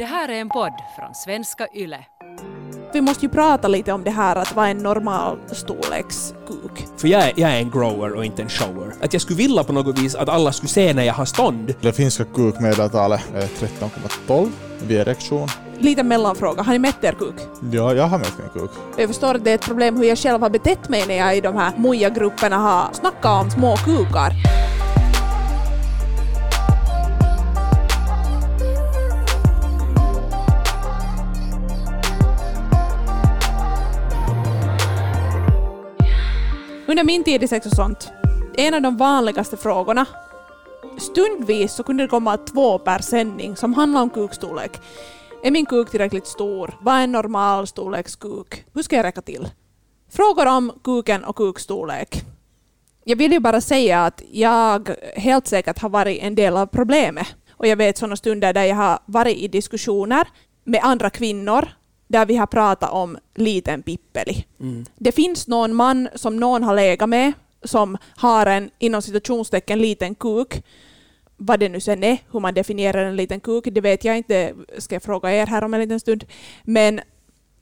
Det här är en podd från svenska YLE. Vi måste ju prata lite om det här att är en normal storleks kuk? För jag är, jag är en grower och inte en shower. Att jag skulle vilja på något vis att alla skulle se när jag har stånd. Det finska kukmedeltalet är 13,12 vid erektion. Lite mellanfråga, har ni mätt er kuk? Ja, jag har mätt min kuk. Jag förstår att det är ett problem hur jag själv har betett mig när jag i de här moja-grupperna har snackat om små kukar. Under min tid i sex och sånt, en av de vanligaste frågorna, stundvis så kunde det komma två per sändning som handlade om kukstorlek. Är min kuk tillräckligt stor? Vad är en normal storlekskuk? Hur ska jag räcka till? Frågor om kuken och kukstorlek. Jag vill ju bara säga att jag helt säkert har varit en del av problemet. Och jag vet sådana stunder där jag har varit i diskussioner med andra kvinnor där vi har pratat om liten pippeli. Mm. Det finns någon man som någon har legat med som har en inom citationstecken liten kuk. Vad det nu sen är, hur man definierar en liten kuk, det vet jag inte. Ska jag fråga er här om en liten stund. Men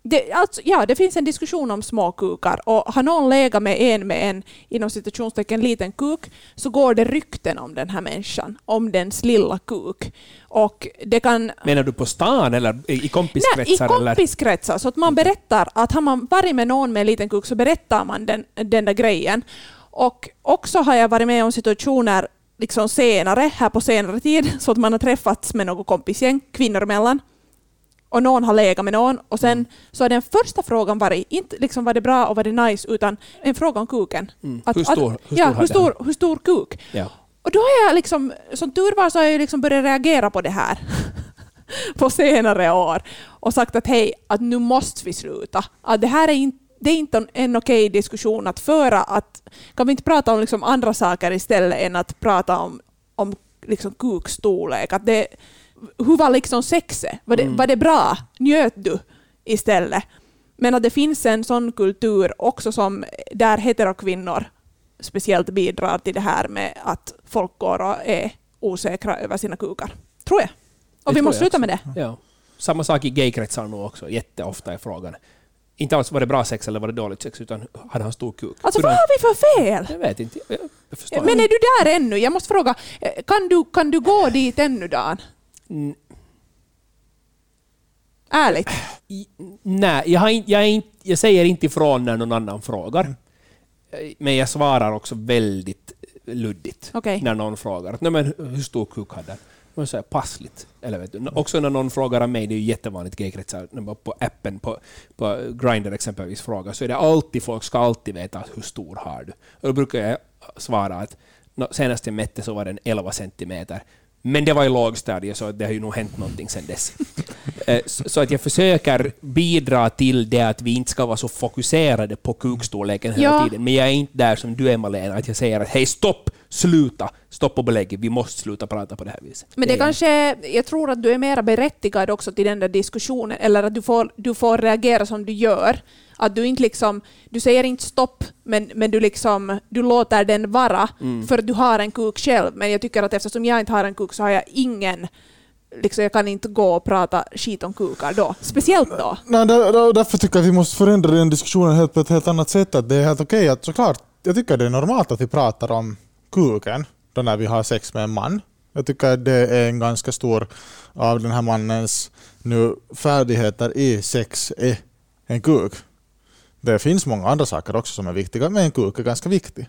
det, alltså, ja, det finns en diskussion om små kukar och har någon legat med en med en inom citationstecken liten kuk så går det rykten om den här människan, om dens lilla kuk. Och det kan Menar du på stan eller i kompiskretsar? Nej, i eller? kompiskretsar. Så att man berättar att har man varit med någon med en liten kuk så berättar man den, den där grejen. Och också har jag varit med om situationer liksom senare, här på senare tid, så att man har träffats med något kompisgäng, kvinnor emellan. Och någon har legat med någon och sen så har den första frågan varit, inte liksom var det bra och var det nice, utan en fråga om kuken. Mm. Att- hur stor, att- hur stor ja, hur stor, hur stor kuk? Ja. Och då har jag liksom, som tur var så har jag liksom börjat reagera på det här på senare år och sagt att hej, att nu måste vi sluta. Att det här är inte det är inte en- en okej diskussion att föra. Att, kan vi inte prata om liksom andra saker istället än att prata om, om liksom kukstorlek? Att det, hur var liksom sexet? Var det, Mm. var det bra? Njöt du istället? Men att det finns en sån kultur också som där heterokvinnor speciellt bidrar till det här med att folk går och är osäkra över sina kukar. Tror jag. Och Det vi måste sluta med det. Ja. Samma sak i gaykretsar nu också, jätteofta är frågan. Inte alls var det bra sex eller var det dåligt sex, utan hade han stor kuk? Alltså Hur vad har vi för fel? Jag vet inte. Jag, jag förstår Men är du där ännu? Jag måste fråga, eh, kan du, kan du gå dit ännu Dan? Mm, Ärligt. Nej, jag, har in, jag, är inte, jag säger inte ifrån när någon annan frågar. Eh, Men jag svarar också väldigt luddigt Okej. när någon frågar. Nej, men hur stor kuk hade? Man säger passligt. Eller vet du, också när någon frågar av mig, det är ju jättevanligt gaykretsar, när man på appen på, på Grindr exempelvis frågar, så är det alltid, folk ska alltid veta att hur stor har du? Och då brukar jag svara att senast jag mätte så var den 11 centimeter. Men det var i lågstadiet, så det har ju nog hänt någonting sedan dess. Eh, Så att jag försöker bidra till det att vi inte ska vara så fokuserade på kukstorleken hela Ja. tiden. Men jag är inte där som du är Malena, att jag säger att hej stopp, sluta, stopp och belägg, vi måste sluta prata på det här viset. Men det är- kanske, jag tror att du är mer berättigad också till den där diskussionen, eller att du får, du får reagera som du gör. Att du inte liksom, du säger inte stopp, men, men du liksom, du låter den vara, Mm. för att du har en kuk själv. Men jag tycker att eftersom jag inte har en kuk så har jag ingen, liksom jag kan inte gå och prata skit om kukar då. Speciellt då. Nej, där, där, därför tycker jag att vi måste förändra den diskussionen helt på ett helt annat sätt. Att det är helt okej att såklart, jag tycker det är normalt att vi pratar om kuken då när vi har sex med en man. Jag tycker att det är en ganska stor av den här mannens nu färdigheter i sex är en kuk. Det finns många andra saker också som är viktiga, men en kuk är ganska viktig.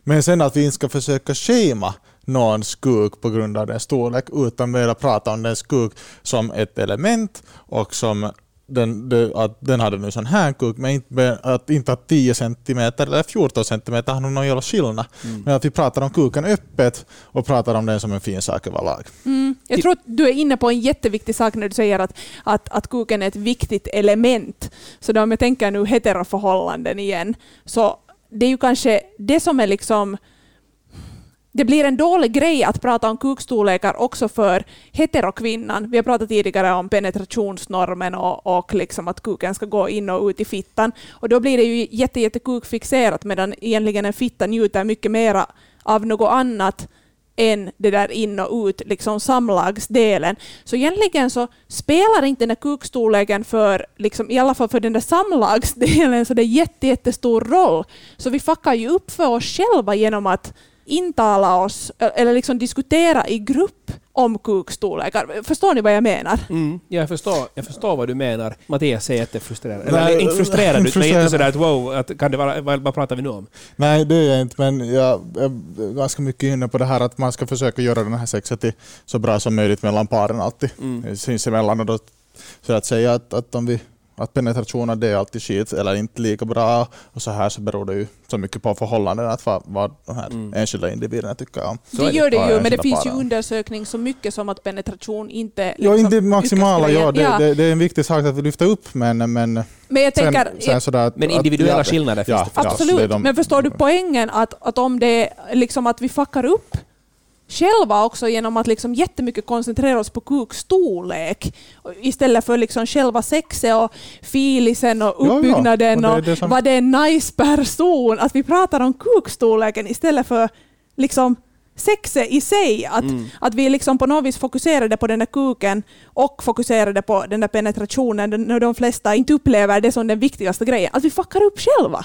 Men sen att vi inte ska försöka schema någons kuk på grund av dess storlek, utan mer prata om den kuk som ett element och som den, det, att den hade nu sån här kuk, men inte, att, inte att 10 cm eller 14 cm har någon jävla skillnad. Men att vi pratar om kuken öppet och pratar om den som en fin sak överlag. Mm. Jag tror att du är inne på en jätteviktig sak när du säger att, att, att kuken är ett viktigt element. Så då om jag tänker nu heteroförhållanden igen, så det är ju kanske det som är liksom det blir en dålig grej att prata om kukstorlekar också för heterokvinnan. Vi har pratat tidigare om penetrationsnormen och, och liksom att kuken ska gå in och ut i fittan. Och då blir det ju jätte, jätte kukfixerat medan egentligen en fitta njuter mycket mera av något annat än det där in och ut, liksom samlagsdelen. Så egentligen så spelar inte den där kukstorleken för, liksom, i alla fall för den där samlagsdelen, så det är jätte, jättestor roll. Så vi fuckar ju upp för oss själva genom att intala oss, eller liksom diskutera i grupp om kukstorlekar. Förstår ni vad jag menar? Mm, jag, förstår, jag förstår vad du menar. Mattias är jättefrustrerad. Nej, Eller inte frustrerad, inte utan inte frustrerad. sådär att wow, att, kan det vara, vad, vad pratar vi nu om? Nej, det är jag inte, men jag är ganska mycket inne på det här att man ska försöka göra den här sexet så bra som möjligt mellan paren alltid. Mm. Sinsemellan och då, så att säga att, att om vi att penetrationen det är alltid skit eller inte lika bra och så här så beror det ju så mycket på förhållanden att vad, vad de här Mm. enskilda individerna tycker om. Så det gör det Ja, ju, men det finns ju undersökning så mycket som att penetration inte... Jo, liksom inte det maximala, ja, det, det, det är en viktig sak att vi lyfter upp men, men Men jag sen, tänker... sen sådär att, Men att- individuella ja, skillnader finns ja, det förstås. ja, Absolut, det de- men förstår du poängen att, att om det liksom att vi fuckar upp själva också genom att liksom jättemycket koncentrera oss på kukstorlek istället för liksom själva sexet och filisen och Ja, ja, uppbyggnaden och och, det det som- vad det är nice person. Att vi pratar om kukstorleken istället för liksom sexet i sig. Att, Mm. att vi liksom på något vis fokuserade på den där kuken och fokuserade på den där penetrationen när de flesta inte upplever det som den viktigaste grejen. Att vi fuckar upp själva.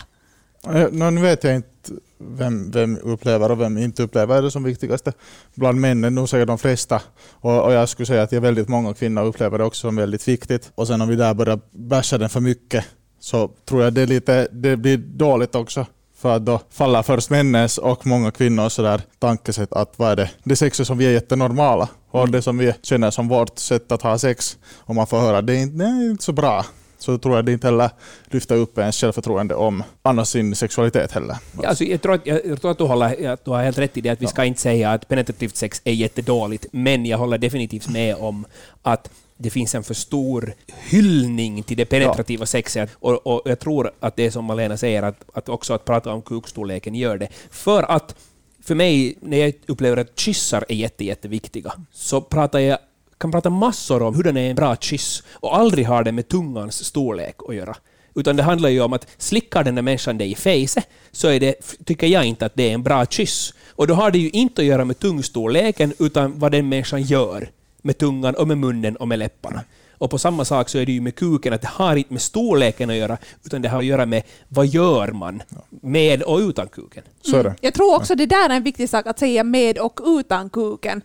Eh, Nu vet jag inte vem, vem upplever och vem inte upplever det som viktigaste. Bland männen nog säger de flesta. Och, och jag skulle säga att det är väldigt många kvinnor upplever det också som väldigt viktigt. Och sen om vi där börjar basha den för mycket så tror jag det, lite, det blir dåligt också. För då faller först männens och många kvinnors sådär tankesätt att vad är det? Det sexet som vi är jättenormala och det som vi känner som vårt sätt att ha sex. Och man får höra det är inte, det är inte så bra. Så tror jag det inte heller lyfter upp ens självförtroende om annars sin sexualitet heller. Ja, alltså, jag, tror att, jag, tror att du, håller, att du har helt rätt i det att vi ska inte säga att penetrativt sex är jättedåligt, men jag håller definitivt med om att det finns en för stor hyllning till det penetrativa sexet. Och, och jag tror att det är som Malena säger, att, att också att prata om kukstorleken gör det. För att för mig, när jag upplever att kyssar är jätte, jätteviktiga, så pratar jag kan prata massor om hur den är en bra kyss och aldrig har det med tungans storlek att göra. Utan det handlar ju om att slickar den där människan dig i fejset så är det, tycker jag inte att det är en bra kyss. Och då har det ju inte att göra med tungstorleken utan vad den människan gör med tungan och med munnen och med läpparna. Och på samma sak så är det ju med kuken, att det har inte med storleken att göra, utan det har att göra med vad gör man med och utan kuken. Så är det. Jag tror också det där är en viktig sak att säga med och utan kuken.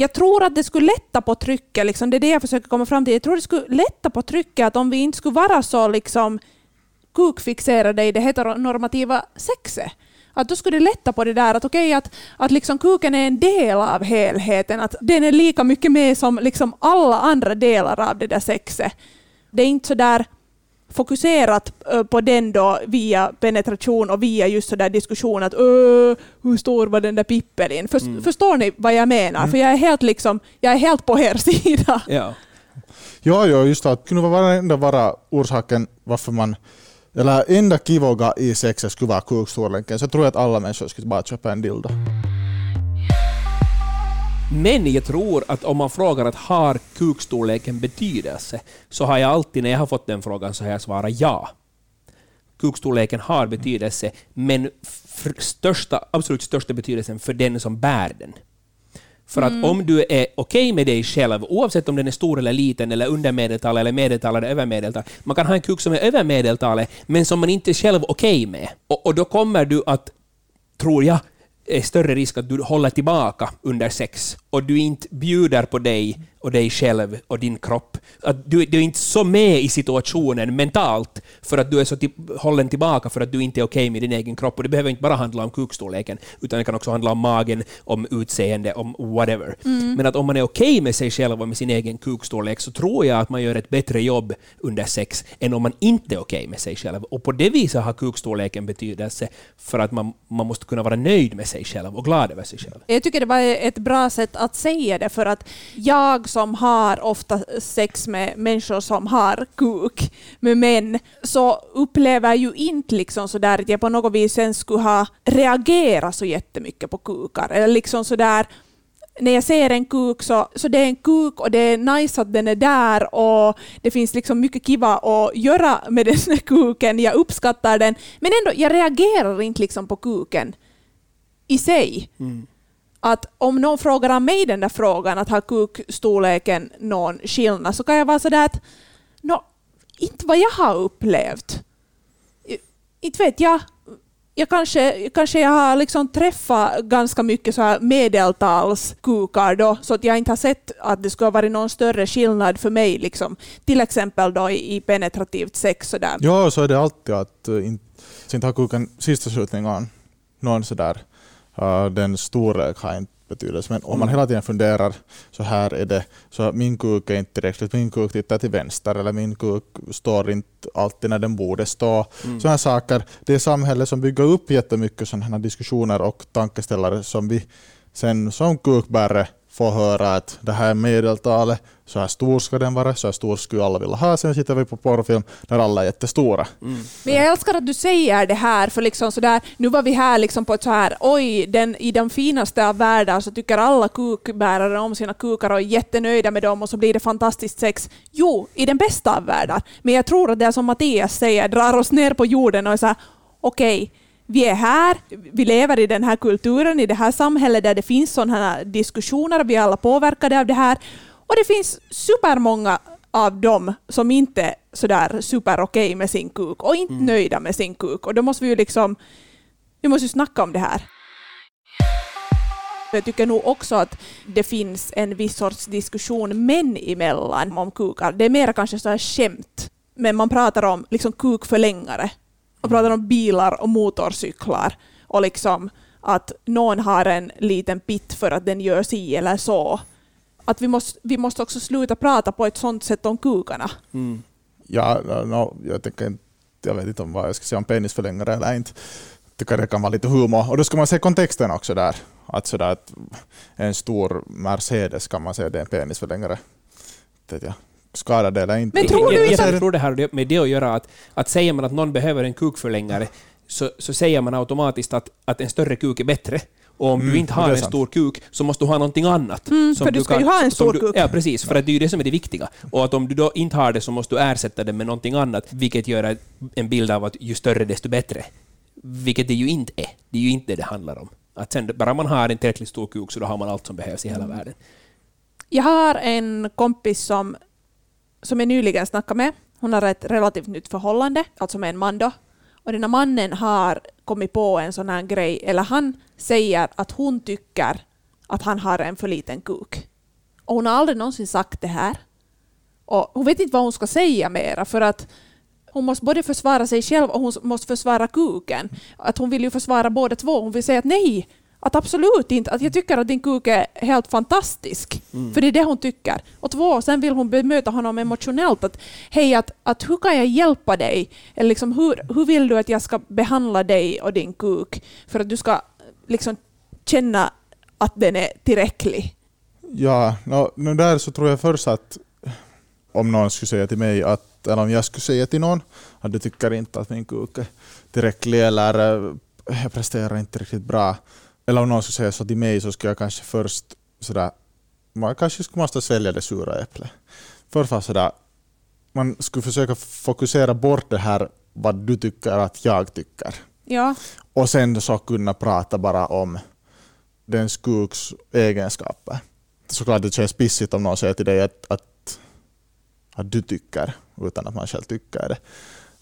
Jag tror att det skulle lätta på trycket, liksom, det är det jag försöker komma fram till. Jag tror det skulle lätta på trycket att om vi inte skulle vara så liksom, kukfixerade i det heteronormativa sexet, att då skulle det lätta på det där att okej att, att liksom kuken är en del av helheten, att den är lika mycket med som liksom alla andra delar av det där sexet. Det är inte så där fokuserat på den då via penetration och via just sådär diskussion att "Ö, hur stor var den där pippelin? För, Mm. Förstår ni vad jag menar? För jag är helt liksom, jag är helt på er sida. Ja. Ja, ja, just det. Kunde vara ändå vara orsaken varför man eller enda kivoga i sexet skulle vara kukstorleken, så tror jag att alla människor skulle bara köpa en dildo. Men jag tror att om man frågar att har kukstorleken betydelse, så har jag alltid när jag har fått den frågan så har jag svarat ja. Kukstorleken har betydelse, men största, absolut största betydelsen för den som bär den. För att om du är okej med dig själv, oavsett om den är stor eller liten, eller under medeltalet, eller medeltalet, eller över medeltalet. Man kan ha en kuk som är över medeltalet, men som man inte är själv okej med. Och, och då kommer du att, tror jag, är större risk att du håller tillbaka under sex och du inte bjuder på dig och dig själv och din kropp. Att du, du är inte så med i situationen mentalt för att du är så till, hållen tillbaka för att du inte är okej med din egen kropp. Och det behöver inte bara handla om kukstorleken, utan det kan också handla om magen, om utseende, om whatever. Men att om man är okej med sig själv och med sin egen kukstorlek så tror jag att man gör ett bättre jobb under sex än om man inte är okej med sig själv. Och på det viset har kukstorleken betydelse för att man, man måste kunna vara nöjd med sig själv och glad över sig själv. Jag tycker det var ett bra sätt att säga det för att jag som har ofta sex med människor som har kuk, med män, så upplever ju inte liksom sådär att jag på något vis sen skulle ha reagerat så jättemycket på kukar. Eller liksom sådär när jag ser en kuk så, så det är en kuk och det är nice att den är där och det finns liksom mycket kiva att göra med den här kuken. Jag uppskattar den. Men ändå, jag reagerar inte liksom på kuken i sig. Mm att om någon frågar av mig den där frågan, att har kukstorleken någon skillnad, så kan jag vara sådär att nå, inte vad jag har upplevt. Inte vet jag. Jag kanske, kanske jag har liksom träffat ganska mycket så här medeltalskukar då, så att jag inte har sett att det skulle ha varit någon större skillnad för mig. Liksom. Till exempel då i, penetrativt sex. Sådär. Ja, så är det alltid att eh, inte, inte har kuken sista slutningen någon sådär, den storlek har inte betydelse. Men om man hela tiden funderar så här är det, så min kuk är inte tillräckligt, min kuk tittar till vänster eller min kuk står inte alltid när den borde stå. Mm. Sådana saker. Det är samhället som bygger upp jättemycket sådana här diskussioner och tankeställare som vi sen som kukbärare får höra att det här är medeltalet, så här stor ska den vara, så här stor skulle alla vilja ha. Sen sitter vi på porrfilm där alla är jättestora. Mm. Men jag älskar att du säger det här, för liksom sådär, nu var vi här liksom på ett så här, oj, den, i den finaste av världar så tycker alla kukbärare om sina kukar och är jättenöjda med dem och så blir det fantastiskt sex. Jo, i den bästa av världar. Men jag tror att det är som Mattias säger, drar oss ner på jorden och är så här, okej, vi är här, vi lever i den här kulturen, i det här samhället där det finns sådana här diskussioner, vi är alla påverkade av det här. Och det finns supermånga av dem som inte är sådär super okej med sin kuk och inte nöjda med sin kuk. Och då måste vi ju liksom, vi måste ju snacka om det här. Jag tycker nog också att det finns en viss sorts diskussion män emellan om kukar. Det är mer kanske så här skämt, men man pratar om liksom kukförlängare. Man pratar om bilar och motorcyklar och liksom att någon har en liten pitt för att den gör si eller så. Att vi måste, vi måste också sluta prata på ett sånt sätt om kukarna. Mm. Ja, no, jag, tänker, inte- jag vet inte om vad jag ska säga om penisförlängare eller inte. Jag tycker det kan vara lite humor. Och då ska man se kontexten också där. Att, sådär att en stor Mercedes kan man säga det är en penisförlängare. Det, ja. Skadar det eller inte? Men tror du jag, inte jag, tror det har med det att göra att, att säger man att någon behöver en kukförlängare så, så säger man automatiskt att, att en större kuk är bättre. Och om Mm, du inte har en stor kuk så måste du ha någonting annat. Mm, för du ska ju ha en stor du, kuk. Ja, precis. För att det är ju det som är det viktiga. Och att om du då inte har det så måste du ersätta det med någonting annat, vilket gör en bild av att ju större desto bättre. Vilket det ju inte är. Det är ju inte det det handlar om. Att sen, bara man har en tillräckligt stor kuk så då har man allt som behövs i hela Mm. världen. Jag har en kompis som, som jag nyligen snackade med. Hon har ett relativt nytt förhållande, alltså med en man då. Och den här mannen har kommit på en sån här grej, eller han säger att hon tycker att han har en för liten kuk. Och hon har aldrig någonsin sagt det här. Och hon vet inte vad hon ska säga mera, för att hon måste både försvara sig själv och hon måste försvara kuken. Att hon vill ju försvara båda två. Hon vill säga att nej, att absolut inte. Att jag tycker att din kuk är helt fantastisk. För det är det hon tycker. Och två, sen vill hon bemöta honom emotionellt. Att hej, att, att hur kan jag hjälpa dig? Eller liksom, hur, hur vill du att jag ska behandla dig och din kuk? För att du ska liksom känna att den är tillräcklig. Ja, no, no, där så tror jag först att om någon skulle säga till mig att, eller om jag skulle säga till någon att du tycker inte att min kuk är tillräcklig eller eh, jag presterar inte riktigt bra. Eller om någon skulle säga så till mig så skulle jag kanske först sådär, man kanske skulle måste svälja det sura äpplet. Först var sådär, man skulle försöka fokusera bort det här vad du tycker att jag tycker. Ja, Och sen så kunna prata bara om den kuks egenskaper. Såklart det känns pissigt om någon säger till dig att, att, att du tycker, utan att man själv tycker det.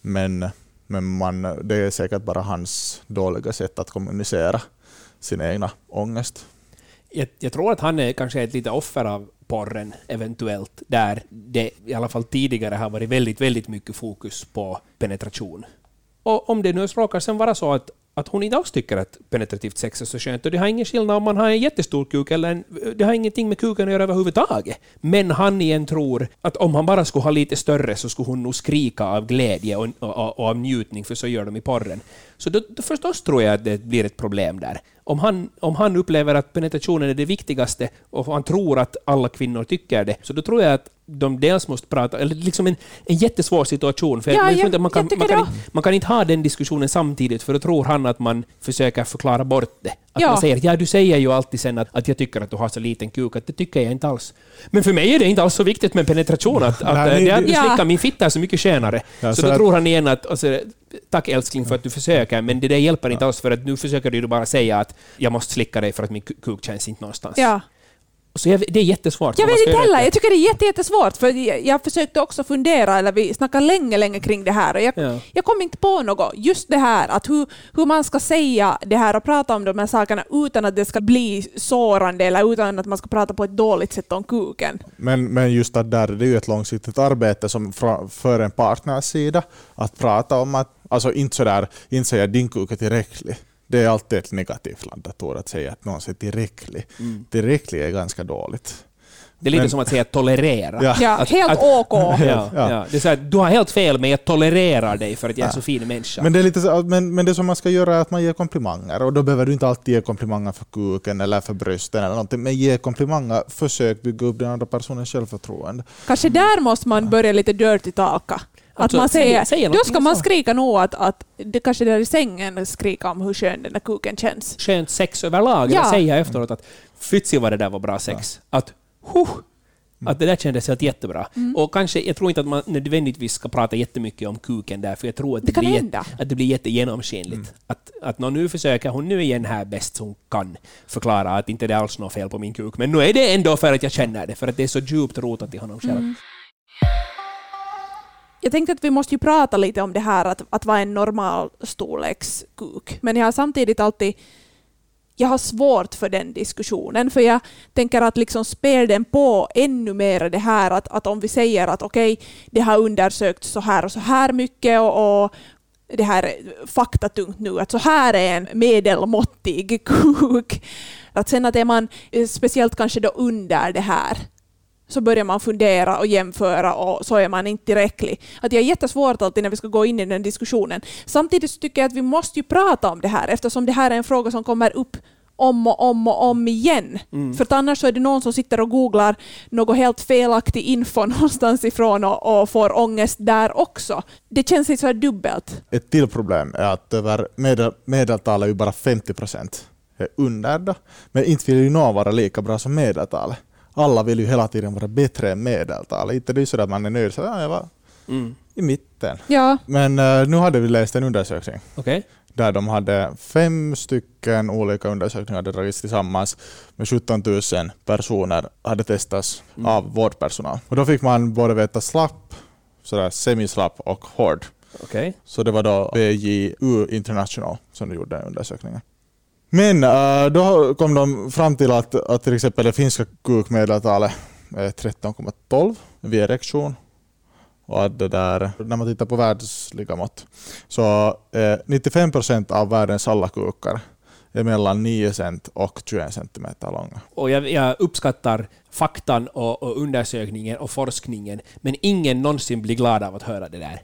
Men, men man, det är säkert bara hans dåliga sätt att kommunicera sin egna ångest. jag, jag tror att han är kanske ett lite offer av porren, eventuellt, där det i alla fall tidigare har varit väldigt, väldigt mycket fokus på penetration. Och om det nu råkar sen vara så att, att hon inte alls tycker att penetrativt sex är så skönt, och det har ingen skillnad om man har en jättestor kuk eller en, det har ingenting med kuken att göra överhuvudtaget. Men han igen tror att om han bara skulle ha lite större så skulle hon nog skrika av glädje och, och, och av njutning, för så gör de i porren. Så då, då förstås tror jag att det blir ett problem där. Om han, om han upplever att penetrationen är det viktigaste och han tror att alla kvinnor tycker det, så då tror jag att de dels måste prata, eller liksom en, en jättesvår situation. För Ja, jag, jag- tror inte att man, kan, man, inte- man kan inte ha den diskussionen samtidigt, för då tror han att man försöker förklara bort det. Att Ja. man säger ja, du säger ju alltid sen att, att jag tycker att du har så liten kuk, att det tycker jag inte alls. Men för mig är det inte alls så viktigt med penetration, att, att Nej, eh, det är att du Ja. slickar min fitta är så mycket skönare. Ja, så så då att- tror han igen att alltså, tack älskling för att du försöker, men det där hjälper inte alls för att nu försöker du bara säga att jag måste slicka dig för att min ku- kuk känns inte någonstans. Ja. Så jag, det är jättesvårt. Jag vet inte heller, jag tycker det är jätte, jättesvårt för jag, jag försökte också fundera, eller vi snackade länge, länge kring det här och jag, Ja. jag kom inte på något. Just det här att hur, hur man ska säga det här och prata om de här sakerna utan att det ska bli sårande eller utan att man ska prata på ett dåligt sätt om kuken. Men, men just att där, det är ju ett långsiktigt arbete som fra, för en partners sida att prata om att, alltså inte sådär, inte säga din kuk är tillräcklig. Det är alltid ett negativt laddat ord att säga att någon är tillräcklig. Tillräcklig är ganska dåligt. Det är lite Men- som att säga tolerera. Ja. Ja, Att- helt att- OK. Ja, Ja. ja. Det är så här, du har helt fel, men jag tolererar dig för att jag är så fin människa. Men det, är lite så, men, men det som man ska göra är att man ger komplimanger och då behöver du inte alltid ge komplimanger för kuken eller för brösten eller någonting, men ge komplimanger, försök bygga upp den andra personens självförtroende. Kanske där måste man börja lite dirty talka. Att Alltså, man säger, säg- säg då ska man skrika nog att, att det kanske där i sängen skrika om hur skön den där kuken känns. Skönt sex överlag, Ja. eller säga efteråt att fytsi vad det där var bra sex. Att huh, att det där kändes helt jättebra. Mm. Och kanske, jag tror inte att man nödvändigtvis ska prata jättemycket om kuken där, för jag tror att Det det, kan blir, jätte, att det blir jättegenomskinligt. Att, att nå, nu försöker hon nu igen här bäst som kan förklara att inte det är alls något fel på min kuk, men nu är det ändå för att jag känner det, för att det är så djupt rotat i honom själv. Mm. Jag tänkte att vi måste ju prata lite om det här att, att vara en normal storlekskuk. Men jag har samtidigt alltid jag har svårt för den diskussionen, för jag tänker att liksom spär den på ännu mer det här att, att om vi säger att okej, det har undersökts så här och så här mycket och, och det här är faktatungt nu, att så här är en medelmåttig kuk. Att sen att är man eh, speciellt kanske då under det här så börjar man fundera och jämföra och så är man inte tillräcklig. Att det är jättesvårt alltid när vi ska gå in i den diskussionen. Samtidigt tycker jag att vi måste ju prata om det här eftersom det här är en fråga som kommer upp om och om och om igen. För att annars så är det någon som sitter och googlar något helt felaktig info någonstans ifrån och, och får ångest där också. Det känns lite så här dubbelt. Ett till problem är att över medel, medeltalet är ju bara 50 procent under. Men inte vill ju någon vara lika bra som medeltalet. Alla vill ju hela tiden vara bättre än medeltalet. Inte det är så att man är nöjd, så ja, jag var Mm. i mitten. Ja, Men eh, nu hade vi läst en undersökning Okej? där de hade fem stycken olika undersökningar hade dragits tillsammans med 17 000 personer hade testats Mm. av vårdpersonal. Och då fick man både veta slapp, sådär semislapp och hård. Okej. Så det var då BJU International som gjorde den undersökningen. Men äh, då kom de fram till att, att till exempel det finska kukmedeltalet är 13,12 vid erektion. Och att det där, när man tittar på världsliga mått så äh, 95 procent av världens alla kukar är mellan 9 cent och 21 centimeter långa. Och jag, jag uppskattar faktan och, och undersökningen och forskningen, men ingen någonsin blir glad av att höra det där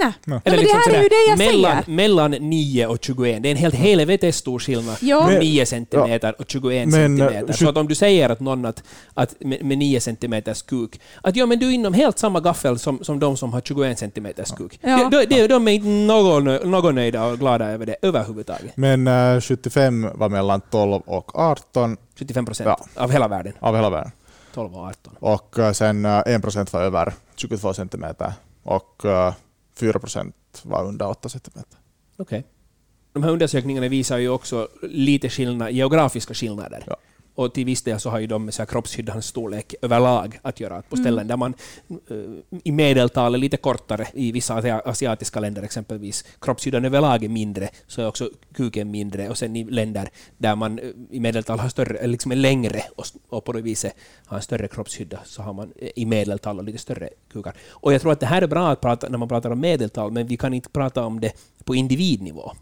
nej. Ja. Ja, men det här är ju det jag mellan, säger. mellan 9 och 21. Det är en helt helvetes stor skillnad. Ja. Men- 9 centimeter och 21 Men, eh, centimeter. Så att om du säger att någon att, att med, med 9 centimeters kuk, att ja men du är inom helt samma gaffel som, som de som har 21 centimeters kuk. Ja. De, de, de är inte någon, någon nöjda och glada över det överhuvudtaget. Men eh, 75 var mellan 12 och 18 75 procent Ja. av hela världen. av hela världen. 12 och 18. Och eh, sen eh, 1 procent var över 22 centimeter och eh, 4 procent var under 8 centimeter. Okej. De här undersökningarna visar ju också lite skillnad, geografiska skillnader. Ja. Och till viss del så har ju de med så här kroppshyddans storlek överlag att göra. Att på ställen där man eh, i medeltal är lite kortare, i vissa asia- asiatiska länder exempelvis, kroppshyddan överlag är mindre, så är också kuken mindre. Och sen i länder där man eh, i medeltal har större, liksom är längre och, på det viset har en större kroppshydda, så har man eh, i medeltal och lite större kukar. Och jag tror att det här är bra att prata när man pratar om medeltal, men vi kan inte prata om det på individnivå.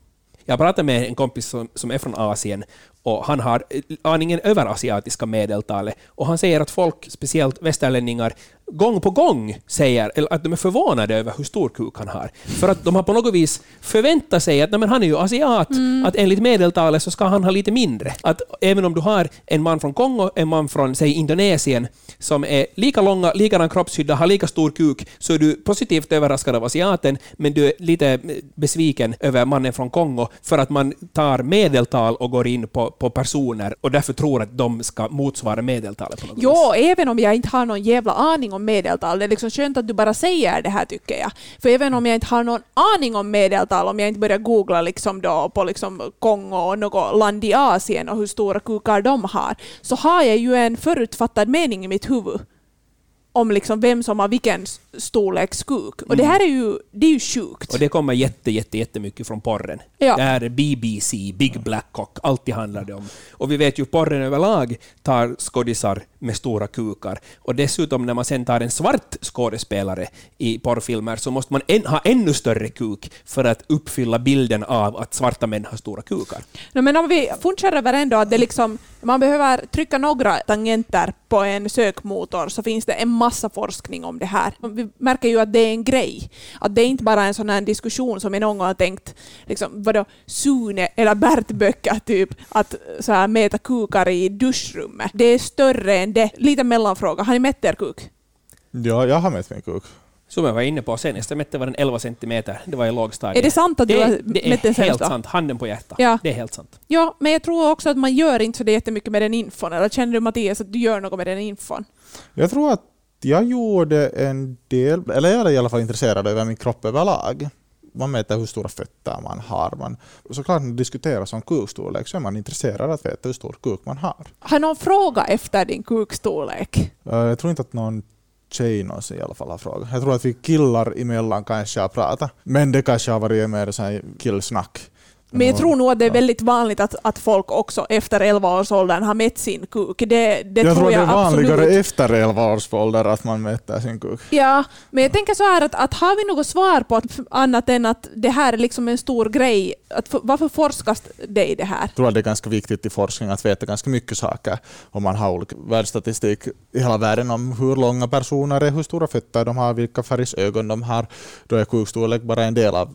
Jag pratade med en kompis som, som är från Asien och han har eh, aningen över asiatiska medeltalet och han säger att folk, speciellt västerlänningar, gång på gång säger eller att de är förvånade över hur stor kuk han har. För att de har på något vis förväntat sig att men han är ju asiat, att enligt medeltalet så ska han ha lite mindre. Att även om du har en man från Kongo, en man från säg Indonesien som är lika långa, likadan kroppshydda, har lika stor kuk, så är du positivt överraskad av asiaten, men du är lite besviken över mannen från Kongo för att man tar medeltal och går in på, på personer och därför tror att de ska motsvara medeltalet på något vis. Jo, även om jag inte har någon jävla aning om medeltal. Det är liksom skönt att du bara säger det här tycker jag. För även om jag inte har någon aning om medeltal, om jag inte börjar googla liksom då på liksom Kongo och något land i Asien och hur stora kukar de har, så har jag ju en förutfattad mening i mitt huvud om liksom vem som har vilken storleks kuk. Och det här är ju, det är ju sjukt. Och det kommer jätte, jätte, jättemycket från porren. Ja. Det här är BBC, Big Black Cock, alltid handlar det om. Och vi vet ju porren överlag tar skådisar med stora kukar. Och dessutom när man sen tar en svart skådespelare i porrfilmer så måste man en, ha ännu större kuk för att uppfylla bilden av att svarta män har stora kukar. No, men om vi funderar över ändå att det liksom, man behöver trycka några tangenter på en sökmotor så finns det en massa forskning om det här. Vi märker ju att det är en grej. Att det är inte bara en sån här diskussion som jag någon gång har tänkt, liksom, vadå, Sune eller Bert Böcker typ, att så här, mäta kukar i duschrummet. Det är större än det. Lite mellanfråga, har ni mätt er kuk? Ja, jag har mätt min kuk. Som jag var inne på senast, jag mätte var den 11 centimeter. Det var i lågstadiet. Är det sant att du det, har det mätt den är senast helt sant. Handen på hjärtat. Ja. Det är helt sant. Ja, men jag tror också att man gör inte så det jättemycket med den infon. Eller känner du Mattias att du gör något med den infon? Jag tror att jag gjorde en del, eller jag är i alla fall intresserad över min kropp överlag. Man mäter hur stora fötter man har. Man, såklart när det diskuteras om kukstorlek så är man intresserad av att veta hur stor kuk man har. Har någon fråga efter din kukstorlek? Eh, Jag tror inte att någon tjej någonsin i alla fall har frågat. Jag tror att vi killar emellan kanske har pratat. Men det kanske har varit mer så här killsnack. Men jag tror nog att det är väldigt vanligt att, att folk också efter 11-årsåldern har mätt sin kuk. Det, det jag tror jag det är vanligare absolut. efter 11 års ålder att man mäter sin kuk. Ja, men jag tänker så här att, att har vi något svar på att, annat än att det här är liksom en stor grej, att, för, varför forskas det i det här? Jag tror att det är ganska viktigt i forskning att veta ganska mycket saker om man har olika världsstatistik i hela världen om hur långa personer är, hur stora fötter de har, vilka färgs ögon de har. Då är kukstorlek bara en del av,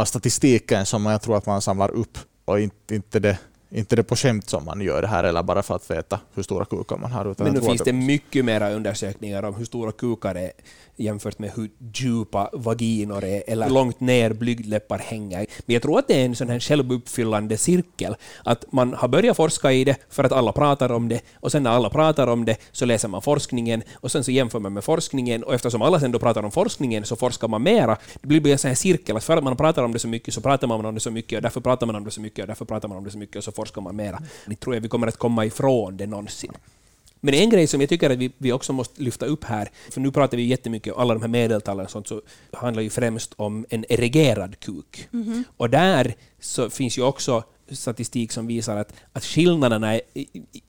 av statistiken som jag tror att man samlar upp och inte, inte, det, inte det på skämt som man gör det här eller bara för att veta hur stora kukar man har. Utan Men nu finns det mycket mera undersökningar om hur stora kukar är jämfört med hur djupa vaginor är eller hur långt ner blygdläppar hänger. Men jag tror att det är en sån här självuppfyllande cirkel. Att man har börjat forska i det för att alla pratar om det och sen när alla pratar om det så läser man forskningen och sen så jämför man med forskningen och eftersom alla sen då pratar om forskningen så forskar man mera. Det blir en sån här cirkel att för att man pratar om det så mycket så pratar man om det så mycket och därför pratar man om det så mycket och därför pratar man om det så mycket och så forskar man mera. Det tror jag vi kommer att komma ifrån det någonsin. Men en grej som jag tycker att vi, vi också måste lyfta upp här, för nu pratar vi jättemycket om alla de här medeltalen och sånt, så handlar ju främst om en erigerad kuk. Och där så finns ju också statistik som visar att, att skillnaderna är,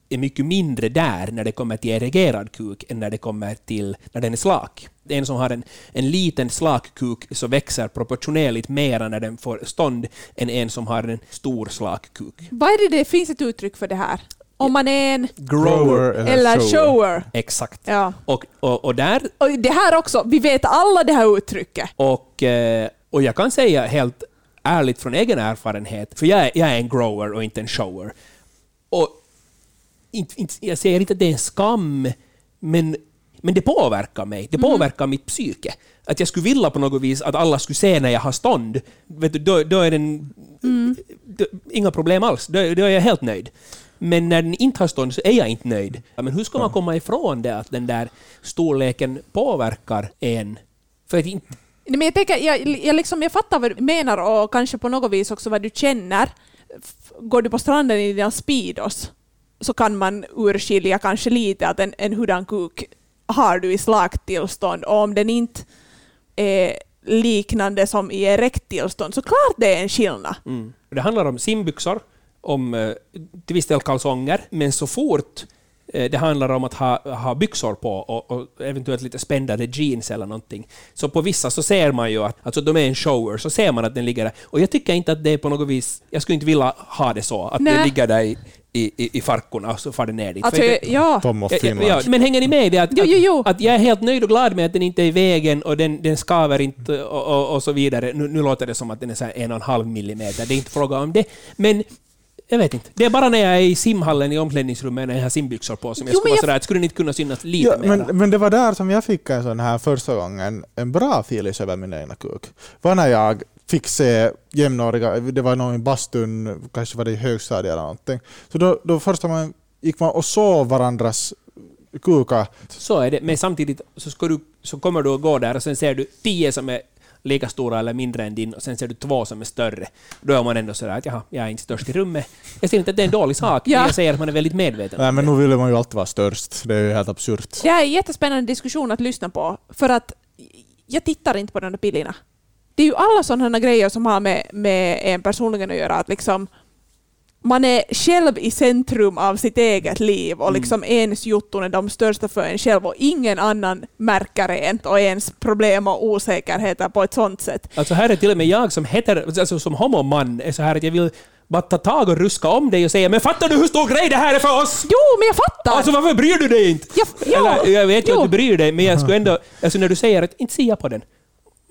är mycket mindre där när det kommer till erigerad kuk än när det kommer till när den är slak. En som har en, en liten slak kuk så växer proportionerligt mera när den får stånd än en som har en stor slak kuk. Vad är det det finns ett uttryck för det här? Om man är en Grower. eller shower. Exakt. Ja. Och, och, och där Och det här också, vi vet alla det här uttrycket. Och, eh, och jag kan säga helt ärligt från egen erfarenhet, för jag är, jag är en grower och inte en shower. Och inte, inte, jag säger inte att det är en skam, men, men det påverkar mig. Det påverkar mitt psyke. Att jag skulle vilja på något vis att alla skulle se när jag har stånd. Vet du, då, då är den... Då, inga problem alls. Då, då är jag helt nöjd. Men när den inte har stånd så är jag inte nöjd. Men hur ska man komma ifrån det att den där storleken påverkar en? För att inte, Men jag, tänker, jag, jag, liksom, jag fattar vad du menar och kanske på något vis också vad du känner. Går du på stranden i dina Speedos så kan man urskilja kanske lite att en, en hurdan kuk har du i slakt tillstånd och om den inte är liknande som i erekt tillstånd så klart det är en skillnad. Mm. Det handlar om simbyxor, om eh, till viss del kalsonger, men så fort eh, det handlar om att ha, ha byxor på och, och eventuellt lite spändade jeans eller någonting. Så på vissa så ser man ju att alltså de är en shower, så ser man att den ligger där. Och jag tycker inte att det är på något vis... Jag skulle inte vilja ha det så, att Nej. det ligger där i, i, i, i farkorna och så far det ner dit. Alltså, det- ja. Tom of Ja, ja, Finland. ja, men hänger ni med i det? Att, Jo, jo, jo. Att, att jag är helt nöjd och glad med att den inte är i vägen och den, den skaver inte och, och, och så vidare. Nu, nu låter det som att den är så här en och en halv millimeter. Det är inte fråga om det. Men jag vet inte. Det är bara när jag är i simhallen i omklädningsrummet när jag har simbyxor på som jag Jo, skulle men vara sådär skulle det inte kunna synas lite Ja, men, men det var där som jag fick en sån här första gången, en bra filis över min egna kuk. var när jag fick se jämnåriga, det var någon i bastun, kanske var det i högstadiet eller någonting. Så då, då första man gick man och såg varandras kukar. Så är det. Men samtidigt så, ska du, så kommer du att gå där och sen ser du tio som är lika stora eller mindre än din och sen ser du två som är större. Då är man ändå sådär att jaha, jag är inte störst i rummet. Jag säger inte att det är en dålig sak, Ja. men jag säger att man är väldigt medveten. Nej men nu ville man ju alltid vara störst, det är ju helt absurt. Det här är en jättespännande diskussion att lyssna på, för att jag tittar inte på de där bilderna. Det är ju alla sådana grejer som har med, med en personligen att göra, att liksom man är själv i centrum av sitt eget liv och liksom ens jutton är de största för en själv och ingen annan märker en och ens problem och osäkerheter på ett sånt sätt. Alltså här är till och med jag som heter, alltså som homoman, är så här att jag vill bara ta tag och ruska om dig och säga men fattar du hur stor grej det här är för oss? Jo, men jag fattar! Alltså varför bryr du dig inte? Ja, ja, Eller, jag vet ju att du bryr dig, men jag skulle ändå... Alltså när du säger att inte jag på den.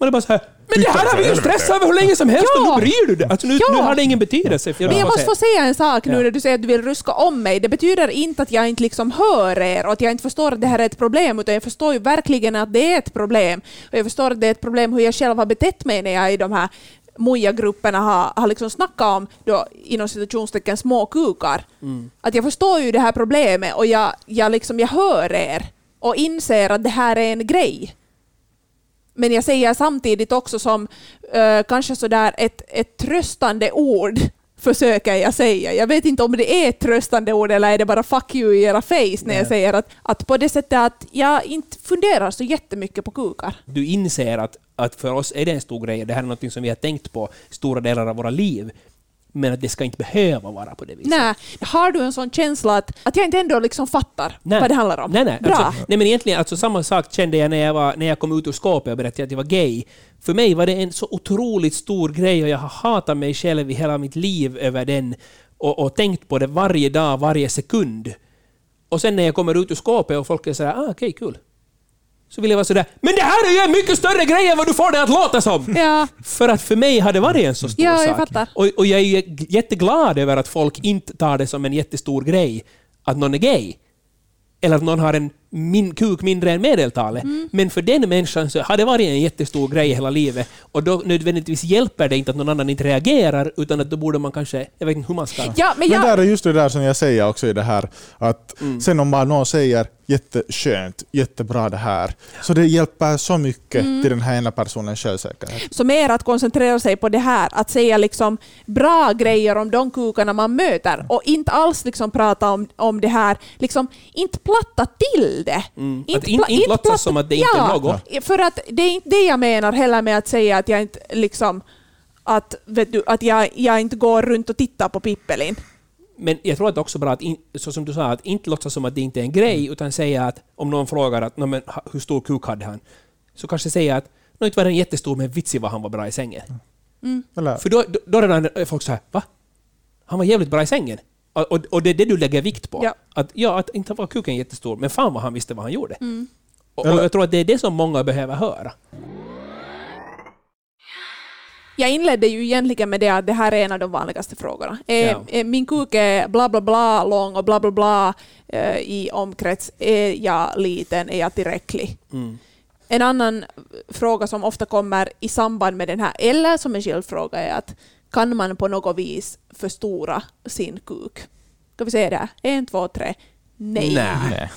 Man är bara så här, men det här har vi ju stressat över hur länge som helst Ja. och nu bryr du dig. Alltså nu, Ja. nu har det ingen betydelse. Men jag måste få säga en sak nu när du säger att du vill ruska om mig. Det betyder inte att jag inte liksom hör er och att jag inte förstår att det här är ett problem, utan jag förstår ju verkligen att det är ett problem. Och jag förstår att det är ett problem hur jag själv har betett mig när jag i de här Moja-grupperna har, har liksom snackat om då, inom citationstecken små kukar. Att jag förstår ju det här problemet och jag, jag, liksom, jag hör er och inser att det här är en grej. Men jag säger samtidigt också som eh, kanske sådär ett, ett tröstande ord försöker jag säga. Jag vet inte om det är ett tröstande ord eller är det bara fuck you i era face när jag säger att, att på det sättet att jag inte funderar så jättemycket på kukar. Du inser att, att för oss är det en stor grej. Det här är något som vi har tänkt på stora delar av våra liv. Men att det ska inte behöva vara på det viset. Nej, har du en sån känsla att, att jag inte ändå liksom fattar Nej. vad det handlar om? Nej, nej. Bra. Alltså, nej men egentligen, alltså, samma sak kände jag när jag, var, när jag kom ut ur skåpet och berättade att jag var gay. För mig var det en så otroligt stor grej och jag har hatat mig själv i hela mitt liv över den och, och tänkt på det varje dag, varje sekund. Och sen när jag kommer ut ur skåpet och folk är sådär ah, okej, kul. Så vill jag vara sådär men det här är ju en mycket större grej än vad du får det att låta som! Ja, För att för mig har det varit en så stor Ja, jag sak. fattar. Och, och jag är jätteglad över att folk inte tar det som en jättestor grej att någon är gay. Eller att någon har en min, kuk mindre än medeltalet. Mm. Men för den människan så har det varit en jättestor grej hela livet. Och då nödvändigtvis hjälper det inte att någon annan inte reagerar, utan att då borde man kanske... Jag vet inte hur man ska... ja men Men jag... där är just det där som jag säger också i det här, att Mm. sen om bara någon säger jätteskönt, jättebra det här, så det hjälper så mycket Mm. till den här ena personens självsäkerhet. Så mer att koncentrera sig på det här, att säga liksom bra grejer om de kukarna man möter och inte alls liksom prata om, om det här, liksom inte platta till det. Mm. Inte Att in, pla- inte låtsas som att det inte är något. För att det är inte det jag menar heller med att säga att jag inte liksom att, vet du, att jag, jag inte går runt och tittar på Pippelin. Men jag tror att det är också bra att, in, så som du sa, att inte låtsas som att det inte är en grej, utan säga att om någon frågar att, "Nå, men, hur stor kuk hade han? Så kanske säga att Nå, inte var den jättestor, men vitsig var han var bra i sängen. Eller, För då, då, då redan är folk så här, va? Han var jävligt bra i sängen. Och, och, och det är det du lägger vikt på. Ja. Att, ja, att inte var kuken jättestor, men fan vad han visste vad han gjorde. Och, och Eller- jag tror att det är det som många behöver höra. Jag inledde ju egentligen med det att det här är en av de vanligaste frågorna. Ja. är min kuk är bla bla bla lång och bla bla bla eh, i omkrets. Är jag liten? Är jag tillräcklig? Mm. En annan fråga som ofta kommer i samband med den här, eller som en skilfråga, är att kan man på något vis förstora sin kuk? Ska vi säga det? En, två, tre. Nej. nej.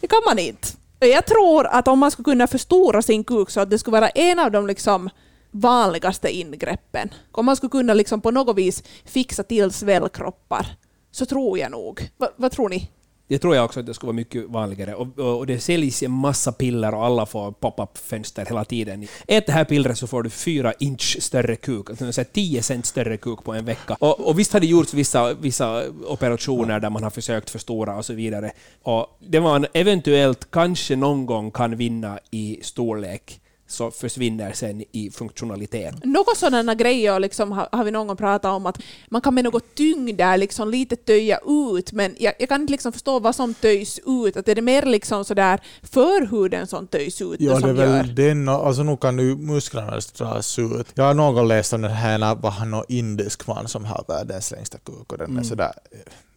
Det kan man inte. Jag tror att om man skulle kunna förstora sin kuk så att det skulle vara en av de liksom vanligaste ingreppen, om man skulle kunna liksom på något vis fixa till svällkroppar, så tror jag nog. Va, vad tror ni? Det tror jag också att det skulle vara mycket vanligare. Och, och, och det säljs en massa piller och alla får pop-up-fönster hela tiden. Ät det här pillret så får du fyra inch större kuk, alltså 10 cent större kuk på en vecka. Och, och visst har det gjorts vissa, vissa operationer där man har försökt förstora och så vidare. Och det man eventuellt kanske någon gång kan vinna i storlek så försvinner sen i funktionalitet. Något sådana grejer liksom, har, har vi någon gång pratat om att man kan med något tyngd där liksom lite töja ut, men jag, jag kan inte liksom förstå vad som töjs ut. Att är det mer liksom sådär förhuden som töjs ut? Ja, det är väl gör? den, alltså nu kan ju musklerna dras ut. Jag har någon gång läst om den här, var han någon indisk man som har världens längsta kuk och den är sådär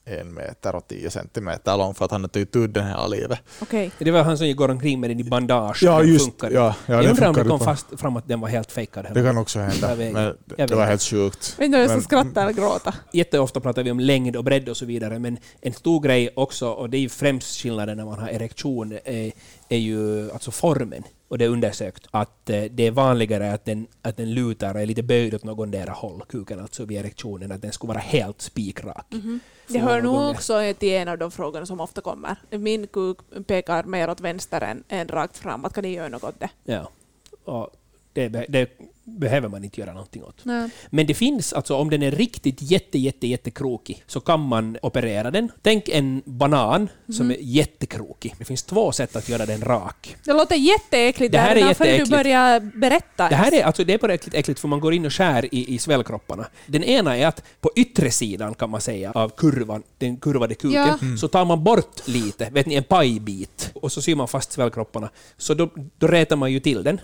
en meter och tio centimeter lång för att han har tagit ut den hela livet. Okej. Det var han som går omkring med den i bandage. Ja, Den just funkar. ja, ja, jag det undrar om det kom på- fast fram att den var helt fejkad. Det kan också hända, men det vet. var helt sjukt. Vet om jag ska skratta eller gråta. Jätteofta pratar vi om längd och bredd och så vidare, men en stor grej också, och det är ju främst skillnaden när man har erektion, är, är ju alltså formen. Och det är undersökt att eh, det är vanligare att den, att den lutar och är lite böjd åt någondera håll, kuken alltså vid erektionen, att den skulle vara helt spikrak. Det hör nog också till en av de frågorna som ofta kommer. Min kuk pekar mer åt vänster än, än rakt framåt. Kan ni göra något åt det? Ja. Och det, det behöver man inte göra någonting åt. Nej. Men det finns, alltså om den är riktigt jätte, jätte, jättekrokig, så kan man operera den. Tänk en banan som Mhm. är jättekrokig. Det finns två sätt att göra den rak. Det låter jätteäckligt Det här är före du jätteäckligt. börjar berätta. Det här är, alltså, det är bara äckligt, äckligt för man går in och skär i, i svällkropparna. Den ena är att på yttre sidan kan man säga av kurvan, den kurvade kuken, Ja. så tar man bort lite, vet ni, en pajbit, och så syr man fast svällkropparna. Så då, då rätar man ju till den.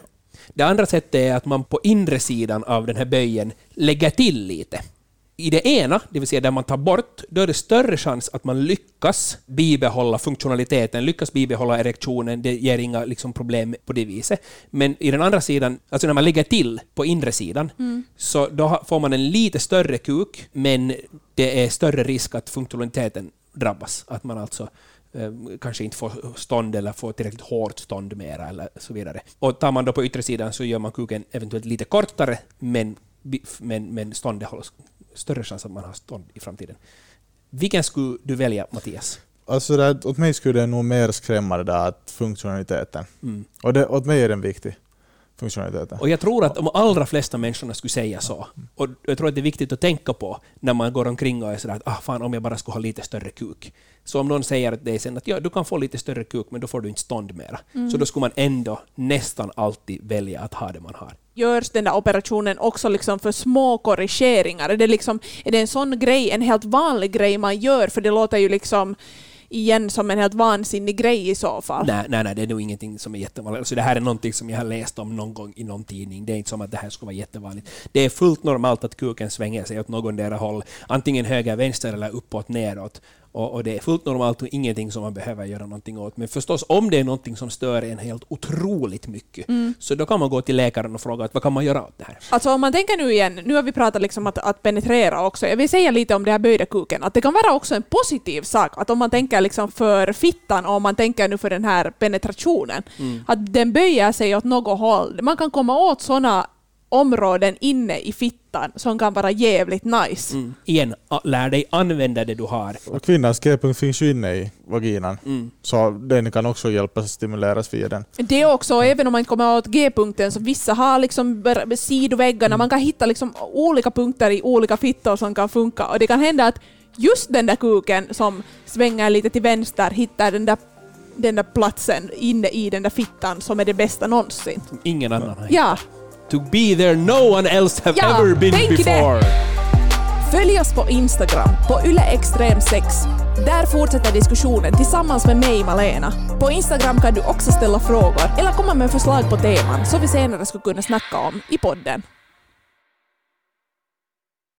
Det andra sättet är att man på inre sidan av den här böjen lägger till lite. I det ena, det vill säga där man tar bort, då är det större chans att man lyckas bibehålla funktionaliteten, lyckas bibehålla erektionen, det ger inga liksom, problem på det viset. Men i den andra sidan, alltså när man lägger till på inre sidan, så då får man en lite större kuk, men det är större risk att funktionaliteten drabbas. Att man alltså kanske inte får stånd eller får tillräckligt hårt stånd mera eller så vidare. Och tar man då på yttre sidan så gör man kuken eventuellt lite kortare, men, men, men ståndet hålls större chans att man har stånd i framtiden. Vilken skulle du välja, Mattias? Alltså det, åt mig skulle det nog mer skrämma det där att funktionaliteten. Mm. Och det, åt mig är den viktig. Funktionaliteten. Och jag tror att de allra flesta människorna skulle säga så. Och jag tror att det är viktigt att tänka på när man går omkring och är sådär att ah, fan om jag bara skulle ha lite större kuk. Så om någon säger att det är sen att ja, du kan få lite större kuk men då får du inte stånd mera. Så då skulle man ändå nästan alltid välja att ha det man har. Görs den där operationen också liksom för små korrigeringar? Är det, liksom, är det en sån grej, en helt vanlig grej man gör? För det låter ju liksom igen som en helt vansinnig grej i så fall. Nej, nej, nej, det är nog ingenting som är jättevanligt. Alltså det här är någonting som jag har läst om någon gång i någon tidning. Det är inte som att det här skulle vara jättevanligt. Det är fullt normalt att kuken svänger sig åt någondera håll, antingen höger, vänster eller uppåt, neråt. Och, och det är fullt normalt och ingenting som man behöver göra någonting åt. Men förstås, om det är någonting som stör en helt otroligt mycket, så då kan man gå till läkaren och fråga att vad kan man göra åt det här? Alltså om man tänker nu igen, nu har vi pratat liksom att, att penetrera också. Jag vill säga lite om det här böjda kuken, att det kan vara också en positiv sak. Att om man tänker liksom för fittan och om man tänker nu för den här penetrationen, att den böjer sig åt något håll. Man kan komma åt sådana områden inne i fittan som kan vara jävligt nice. Mm. Igen, lär dig använda det du har. Och kvinnans g-punkt finns ju inne i vaginan. Mm. Så den kan också hjälpa stimuleras via den. Det är också, även om man inte kommer åt G-punkten, så vissa har liksom sidoväggarna, man kan hitta liksom olika punkter i olika fittor som kan funka. Och det kan hända att just den där kuken som svänger lite till vänster hittar den där, den där platsen inne i den där fittan som är det bästa någonsin. Ingen annan har Ja, To be there no one else have Ja, ever been det. before. följ oss på Instagram, på yleextrem6. Där fortsätter diskussionen tillsammans med mig, Malena. På Instagram kan du också ställa frågor eller komma med förslag på teman som vi senare skulle kunna snacka om i podden.